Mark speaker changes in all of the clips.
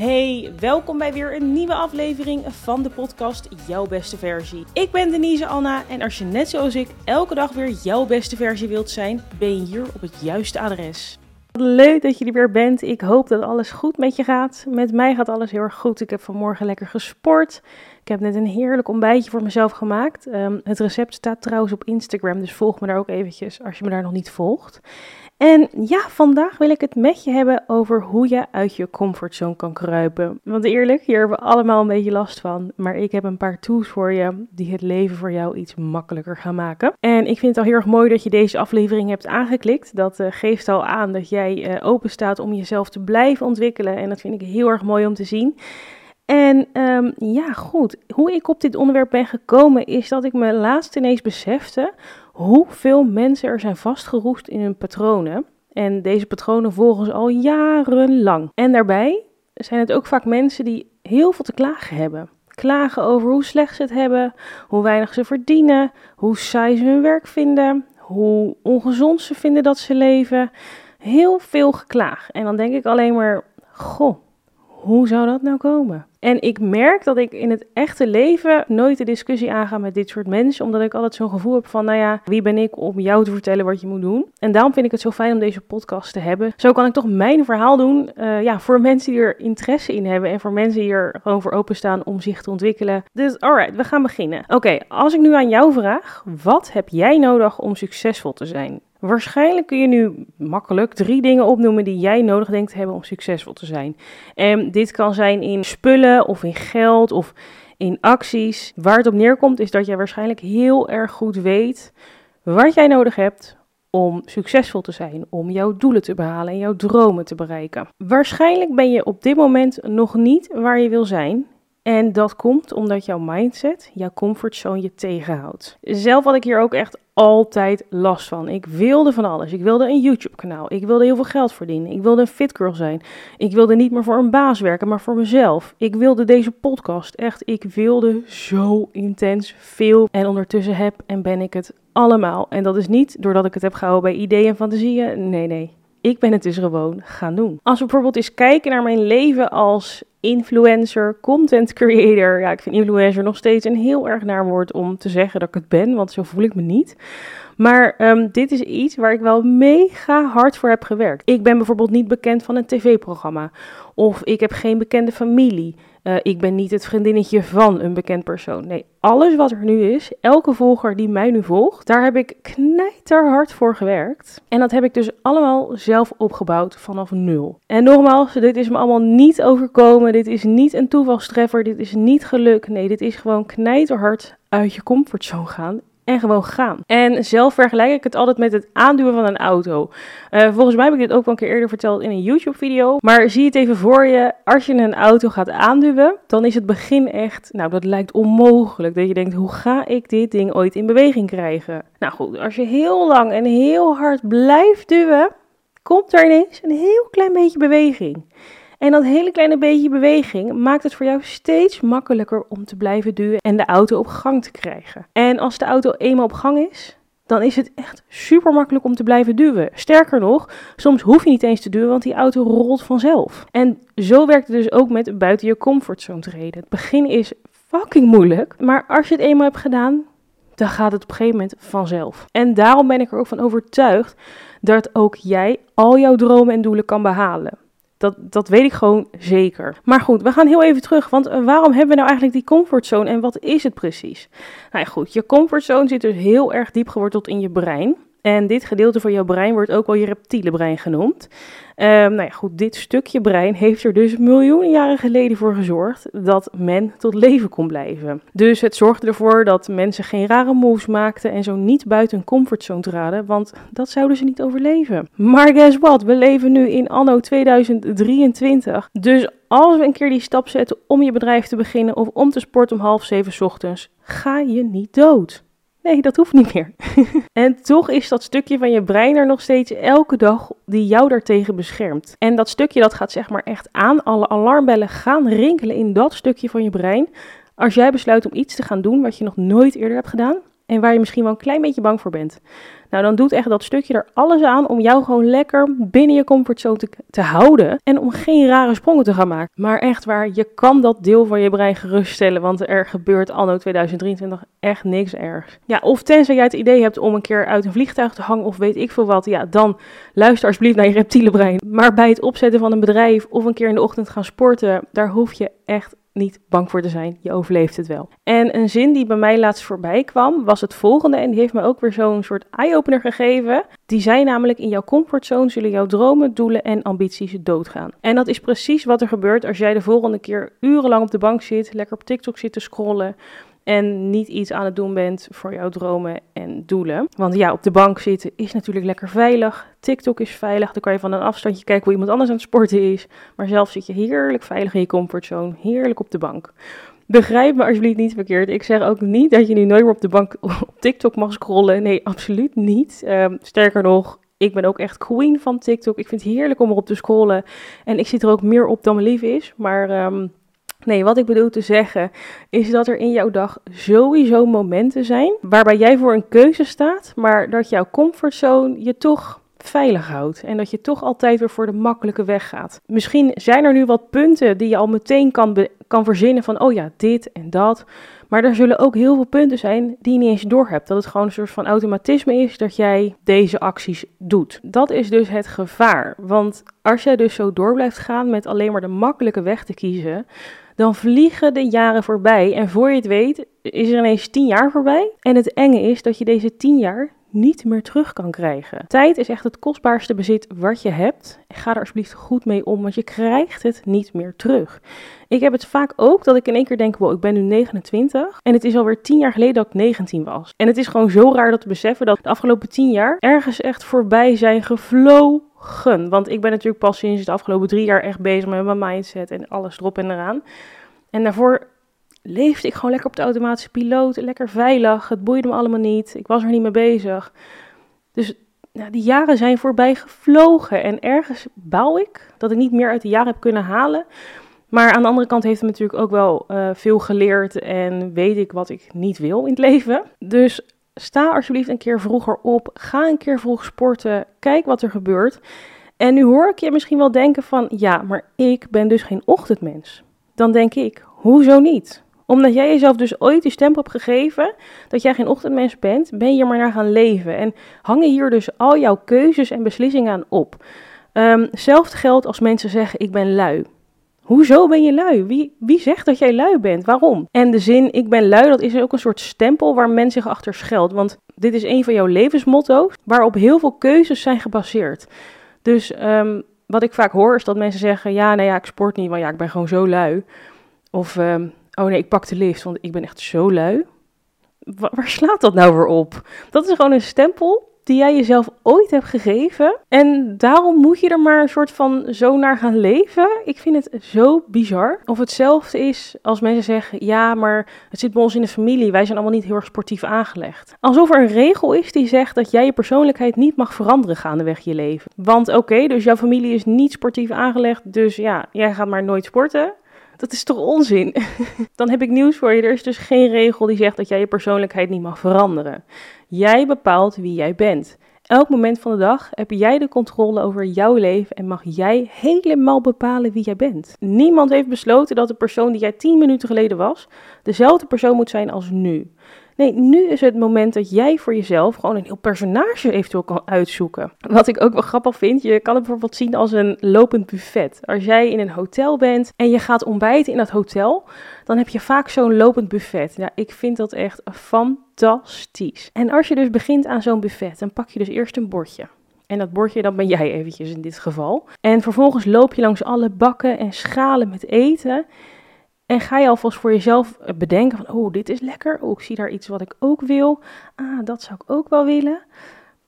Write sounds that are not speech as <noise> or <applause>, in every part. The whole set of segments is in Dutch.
Speaker 1: Hey, welkom bij weer een nieuwe aflevering van de podcast Jouw Beste Versie. Ik ben Denise Anna en als je net zoals ik elke dag weer jouw beste versie wilt zijn, ben je hier op het juiste adres. Leuk dat je er weer bent. Ik hoop dat alles goed met je gaat. Met mij gaat alles heel erg goed. Ik heb vanmorgen lekker gesport. Ik heb net een heerlijk ontbijtje voor mezelf gemaakt. Ehm, het recept staat trouwens op Instagram, dus volg me daar ook eventjes als je me daar nog niet volgt. En ja, vandaag wil ik het met je hebben over hoe je uit je comfortzone kan kruipen. Want eerlijk, hier hebben we allemaal een beetje last van. Maar ik heb een paar tools voor je die het leven voor jou iets makkelijker gaan maken. En ik vind het al heel erg mooi dat je deze aflevering hebt aangeklikt. Dat uh, geeft al aan dat jij uh, open staat om jezelf te blijven ontwikkelen. En dat vind ik heel erg mooi om te zien. En um, ja, goed. Hoe ik op dit onderwerp ben gekomen is dat ik me laatst ineens besefte hoeveel mensen er zijn vastgeroest in hun patronen. En deze patronen volgen ze al jarenlang. En daarbij zijn het ook vaak mensen die heel veel te klagen hebben. Klagen over hoe slecht ze het hebben, hoe weinig ze verdienen, hoe saai ze hun werk vinden, hoe ongezond ze vinden dat ze leven. Heel veel geklaag. En dan denk ik alleen maar, goh, hoe zou dat nou komen? En ik merk dat ik in het echte leven nooit de discussie aanga met dit soort mensen, omdat ik altijd zo'n gevoel heb van, nou ja, wie ben ik om jou te vertellen wat je moet doen? En daarom vind ik het zo fijn om deze podcast te hebben. Zo kan ik toch mijn verhaal doen, uh, ja, voor mensen die er interesse in hebben en voor mensen die er gewoon voor openstaan om zich te ontwikkelen. Dus alright, we gaan beginnen. Oké, als ik nu aan jou vraag, wat heb jij nodig om succesvol te zijn? Waarschijnlijk kun je nu makkelijk drie dingen opnoemen die jij nodig denkt te hebben om succesvol te zijn. En dit kan zijn in spullen of in geld of in acties. Waar het op neerkomt is dat jij waarschijnlijk heel erg goed weet wat jij nodig hebt om succesvol te zijn, om jouw doelen te behalen en jouw dromen te bereiken. Waarschijnlijk ben je op dit moment nog niet waar je wil zijn en dat komt omdat jouw mindset, jouw comfortzone je tegenhoudt. Zelf had ik hier ook echt altijd last van. Ik wilde van alles. Ik wilde een YouTube-kanaal. Ik wilde heel veel geld verdienen. Ik wilde een fit girl zijn. Ik wilde niet meer voor een baas werken, maar voor mezelf. Ik wilde deze podcast. Echt, ik wilde zo intens veel. En ondertussen heb en ben ik het allemaal. En dat is niet doordat ik het heb gehouden bij ideeën en fantasieën. Nee, nee. Ik ben het dus gewoon gaan doen. Als we bijvoorbeeld eens kijken naar mijn leven als influencer, content creator. Ja, ik vind influencer nog steeds een heel erg naar woord om te zeggen dat ik het ben, want zo voel ik me niet. Maar um, dit is iets waar ik wel mega hard voor heb gewerkt. Ik ben bijvoorbeeld niet bekend van een tv-programma. Of ik heb geen bekende familie. Uh, ik ben niet het vriendinnetje van een bekend persoon. Nee, alles wat er nu is, elke volger die mij nu volgt, daar heb ik knijterhard voor gewerkt. En dat heb ik dus allemaal zelf opgebouwd vanaf nul. En nogmaals, dit is me allemaal niet overkomen. Dit is niet een toevalstreffer. Dit is niet geluk. Nee, dit is gewoon knijterhard uit je comfortzone gaan en gewoon gaan. En zelf vergelijk ik het altijd met het aanduwen van een auto. Uh, volgens mij heb ik dit ook wel een keer eerder verteld in een YouTube-video. Maar zie het even voor je. Als je een auto gaat aanduwen, dan is het begin echt, nou dat lijkt onmogelijk. Dat je denkt, hoe ga ik dit ding ooit in beweging krijgen? Nou goed, als je heel lang en heel hard blijft duwen, komt er ineens een heel klein beetje beweging. En dat hele kleine beetje beweging maakt het voor jou steeds makkelijker om te blijven duwen en de auto op gang te krijgen. En als de auto eenmaal op gang is, dan is het echt super makkelijk om te blijven duwen. Sterker nog, soms hoef je niet eens te duwen, want die auto rolt vanzelf. En zo werkt het dus ook met buiten je comfortzone treden. Het begin is fucking moeilijk, maar als je het eenmaal hebt gedaan, dan gaat het op een gegeven moment vanzelf. En daarom ben ik er ook van overtuigd dat ook jij al jouw dromen en doelen kan behalen. Dat, dat weet ik gewoon zeker. Maar goed, we gaan heel even terug. Want eh, waarom hebben we nou eigenlijk die comfortzone en wat is het precies? Nou ja, goed, je comfortzone zit dus heel erg diep geworteld in je brein. En dit gedeelte van jouw brein wordt ook wel je reptiele brein genoemd. Um, nou ja, goed, dit stukje brein heeft er dus miljoenen jaren geleden voor gezorgd dat men tot leven kon blijven. Dus het zorgde ervoor dat mensen geen rare moves maakten en zo niet buiten hun comfortzone traden, want dat zouden ze niet overleven. Maar guess what? We leven nu in anno 2023. Dus als we een keer die stap zetten om je bedrijf te beginnen of om te sporten om half zeven ochtends, ga je niet dood. Nee, dat hoeft niet meer. <laughs> en toch is dat stukje van je brein er nog steeds elke dag die jou daartegen beschermt. En dat stukje dat gaat zeg maar echt aan. Alle alarmbellen gaan rinkelen in dat stukje van je brein. Als jij besluit om iets te gaan doen wat je nog nooit eerder hebt gedaan. En waar je misschien wel een klein beetje bang voor bent. Nou, dan doet echt dat stukje er alles aan om jou gewoon lekker binnen je comfortzone te, te houden en om geen rare sprongen te gaan maken. Maar echt waar, je kan dat deel van je brein geruststellen, want er gebeurt anno 2023 echt niks ergs. Ja, of tenzij jij het idee hebt om een keer uit een vliegtuig te hangen of weet ik veel wat, ja, dan luister alsjeblieft naar je reptiele brein. Maar bij het opzetten van een bedrijf of een keer in de ochtend gaan sporten, daar hoef je echt niet bang voor te zijn. Je overleeft het wel. En een zin die bij mij laatst voorbij kwam, was het volgende. En die heeft me ook weer zo'n soort eye-opener gegeven. Die zei namelijk: In jouw comfortzone zullen jouw dromen, doelen en ambities doodgaan. En dat is precies wat er gebeurt als jij de volgende keer urenlang op de bank zit, lekker op TikTok zit te scrollen en niet iets aan het doen bent voor jouw dromen en doelen. Want ja, op de bank zitten is natuurlijk lekker veilig. TikTok is veilig, dan kan je van een afstandje kijken hoe iemand anders aan het sporten is. Maar zelf zit je heerlijk veilig in je comfortzone, heerlijk op de bank. Begrijp me alsjeblieft niet verkeerd. Ik zeg ook niet dat je nu nooit meer op de bank <laughs> op TikTok mag scrollen. Nee, absoluut niet. Ehm, sterker nog, ik ben ook echt queen van TikTok. Ik vind het heerlijk om erop te scrollen. En ik zit er ook meer op dan mijn lief is. Maar ehm, Nee, wat ik bedoel te zeggen is dat er in jouw dag sowieso momenten zijn waarbij jij voor een keuze staat, maar dat jouw comfortzone je toch veilig houdt en dat je toch altijd weer voor de makkelijke weg gaat. Misschien zijn er nu wat punten die je al meteen kan, kan verzinnen van, oh ja, dit en dat. Maar er zullen ook heel veel punten zijn die je niet eens doorhebt. Dat het gewoon een soort van automatisme is dat jij deze acties doet. Dat is dus het gevaar. Want als jij dus zo door blijft gaan met alleen maar de makkelijke weg te kiezen, dan vliegen de jaren voorbij. En voor je het weet, is er ineens tien jaar voorbij. En het enge is dat je deze tien jaar niet meer terug kan krijgen. Tijd is echt het kostbaarste bezit wat je hebt. Ga er alsjeblieft goed mee om, want je krijgt het niet meer terug. Ik heb het vaak ook dat ik in één keer denk, wow, ik ben nu 29 en het is alweer 10 jaar geleden dat ik 19 was. En het is gewoon zo raar dat te beseffen dat de afgelopen 10 jaar ergens echt voorbij zijn gevlogen. Want ik ben natuurlijk pas sinds de afgelopen drie jaar echt bezig met mijn mindset en alles erop en eraan. En daarvoor leefde ik gewoon lekker op de automatische piloot, lekker veilig. Het boeide me allemaal niet. Ik was er niet mee bezig. Dus nou, die jaren zijn voorbij gevlogen. En ergens bouw ik dat ik niet meer uit de jaren heb kunnen halen. Maar aan de andere kant heeft het natuurlijk ook wel uh, veel geleerd en weet ik wat ik niet wil in het leven. Dus sta alsjeblieft een keer vroeger op. Ga een keer vroeg sporten. Kijk wat er gebeurt. En nu hoor ik je misschien wel denken van ja, maar ik ben dus geen ochtendmens. Dan denk ik, hoezo niet? Omdat jij jezelf dus ooit die stempel hebt gegeven dat jij geen ochtendmens bent, ben je er maar naar gaan leven. En hangen hier dus al jouw keuzes en beslissingen aan op. Um, hetzelfde geldt als mensen zeggen: Ik ben lui. Hoezo ben je lui? Wie, wie zegt dat jij lui bent? Waarom? En de zin ik ben lui, dat is ook een soort stempel waar men zich achter scheldt. Want dit is een van jouw levensmotto's, waarop heel veel keuzes zijn gebaseerd. Dus um, wat ik vaak hoor is dat mensen zeggen: Ja, nou ja, ik sport niet, want ja, ik ben gewoon zo lui. Of um, oh nee, ik pak de lift, want ik ben echt zo lui. waar slaat dat nou weer op? Dat is gewoon een stempel die jij jezelf ooit hebt gegeven. En daarom moet je er maar een soort van zo naar gaan leven. Ik vind het zo bizar. Of hetzelfde is als mensen zeggen: ja, maar het zit bij ons in de familie. Wij zijn allemaal niet heel erg sportief aangelegd. Alsof er een regel is die zegt dat jij je persoonlijkheid niet mag veranderen gaandeweg je leven. Want oké, dus jouw familie is niet sportief aangelegd. Dus ja, jij gaat maar nooit sporten. Dat is toch onzin? <laughs> Dan heb ik nieuws voor je. Er is dus geen regel die zegt dat jij je persoonlijkheid niet mag veranderen. Jij bepaalt wie jij bent. Elk moment van de dag heb jij de controle over jouw leven en mag jij helemaal bepalen wie jij bent. Niemand heeft besloten dat de persoon die jij 10 minuten geleden was, dezelfde persoon moet zijn als nu. Nee, nu is het moment dat jij voor jezelf gewoon een heel personage eventueel kan uitzoeken. Wat ik ook wel grappig vind, je kan het bijvoorbeeld zien als een lopend buffet. Als jij in een hotel bent en je gaat ontbijten in dat hotel, dan heb je vaak zo'n lopend buffet. Ja, ik vind dat echt fantastisch. En als je dus begint aan zo'n buffet, dan pak je dus eerst een bordje. En dat bordje, dat ben jij eventjes in dit geval. En vervolgens loop je langs alle bakken en schalen met eten. En ga je alvast voor jezelf bedenken van, oh, dit is lekker. Oh, ik zie daar iets wat ik ook wil. Ah, dat zou ik ook wel willen.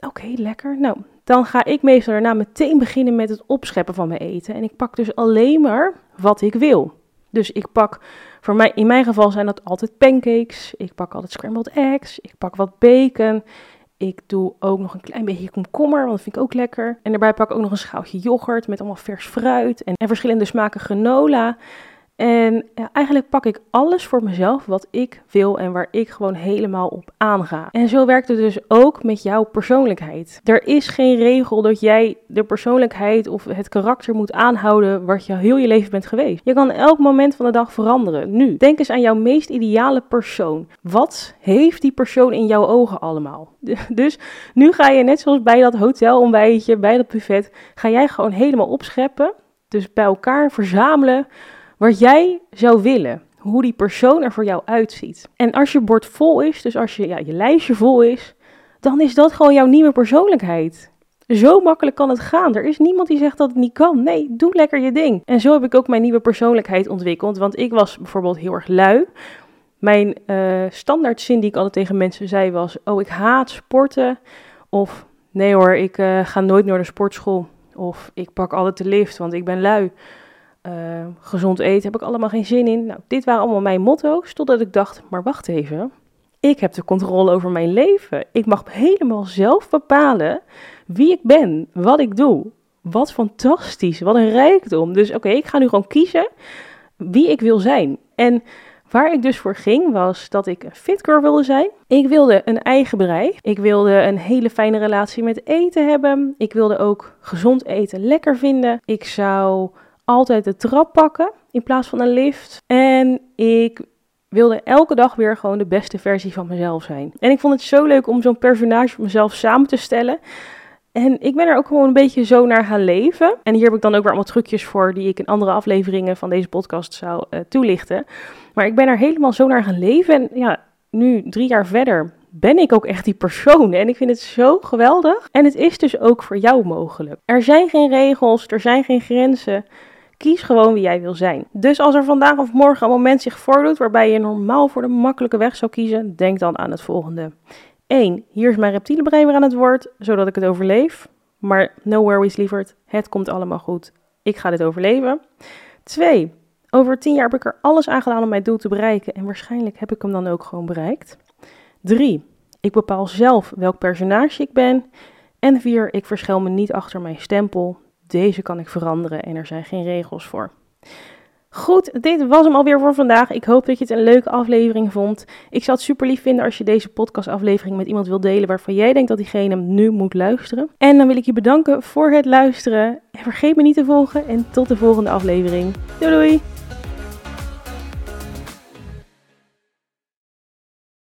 Speaker 1: Oké, lekker. Nou, dan ga ik meestal daarna meteen beginnen met het opscheppen van mijn eten. En ik pak dus alleen maar wat ik wil. Dus ik pak, voor mij, in mijn geval zijn dat altijd pancakes. Ik pak altijd scrambled eggs. Ik pak wat bacon. Ik doe ook nog een klein beetje komkommer, want dat vind ik ook lekker. En daarbij pak ik ook nog een schaaltje yoghurt met allemaal vers fruit en, en verschillende smaken granola. En eigenlijk pak ik alles voor mezelf wat ik wil en waar ik gewoon helemaal op aanga. En zo werkt het dus ook met jouw persoonlijkheid. Er is geen regel dat jij de persoonlijkheid of het karakter moet aanhouden wat je heel je leven bent geweest. Je kan elk moment van de dag veranderen. Nu, denk eens aan jouw meest ideale persoon. Wat heeft die persoon in jouw ogen allemaal? <laughs> Dus nu ga je net zoals bij dat hotelontbijtje, bij dat buffet, ga jij gewoon helemaal opscheppen. Dus bij elkaar verzamelen wat jij zou willen. Hoe die persoon er voor jou uitziet. En als je bord vol is, dus als je, ja, je lijstje vol is, dan is dat gewoon jouw nieuwe persoonlijkheid. Zo makkelijk kan het gaan. Er is niemand die zegt dat het niet kan. Nee, doe lekker je ding. En zo heb ik ook mijn nieuwe persoonlijkheid ontwikkeld. Want ik was bijvoorbeeld heel erg lui. Mijn uh, standaard zin die ik altijd tegen mensen zei was: Oh, ik haat sporten. Of nee hoor, ik uh, ga nooit naar de sportschool. Of ik pak altijd de lift, want ik ben lui. Uh, gezond eten heb ik allemaal geen zin in. Nou, dit waren allemaal mijn motto's, totdat ik dacht, maar wacht even. Ik heb de controle over mijn leven. Ik mag helemaal zelf bepalen wie ik ben, wat ik doe. Wat fantastisch, wat een rijkdom. Dus oké, ik ga nu gewoon kiezen wie ik wil zijn. En waar ik dus voor ging was dat ik een fitgirl wilde zijn. Ik wilde een eigen bedrijf. Ik wilde een hele fijne relatie met eten hebben. Ik wilde ook gezond eten lekker vinden. Ik zou altijd de trap pakken in plaats van een lift. En ik wilde elke dag weer gewoon de beste versie van mezelf zijn. En ik vond het zo leuk om zo'n personage van mezelf samen te stellen. En ik ben er ook gewoon een beetje zo naar gaan leven. En hier heb ik dan ook weer allemaal trucjes voor die ik in andere afleveringen van deze podcast zou uh, toelichten. Maar ik ben er helemaal zo naar gaan leven. En ja, nu drie jaar verder ben ik ook echt die persoon. En ik vind het zo geweldig. En het is dus ook voor jou mogelijk. Er zijn geen regels, er zijn geen grenzen. Kies gewoon wie jij wil zijn. Dus als er vandaag of morgen een moment zich voordoet waarbij je normaal voor de makkelijke weg zou kiezen, denk dan aan het volgende. 1. Hier is mijn reptiele brein weer aan het woord, zodat ik het overleef. Maar no worries, lieverd. Het komt allemaal goed. Ik ga dit overleven. 2. Over 10 jaar heb ik er alles aan gedaan om mijn doel te bereiken. En waarschijnlijk heb ik hem dan ook gewoon bereikt. 3. Ik bepaal zelf welk personage ik ben. En 4. Ik verschil me niet achter mijn stempel. Deze kan ik veranderen en er zijn geen regels voor. Goed, dit was hem alweer voor vandaag. Ik hoop dat je het een leuke aflevering vond. Ik zou het super lief vinden als je deze podcastaflevering met iemand wilt delen waarvan jij denkt dat diegene hem nu moet luisteren. En dan wil ik je bedanken voor het luisteren. En vergeet me niet te volgen en tot de volgende aflevering. Doei doei!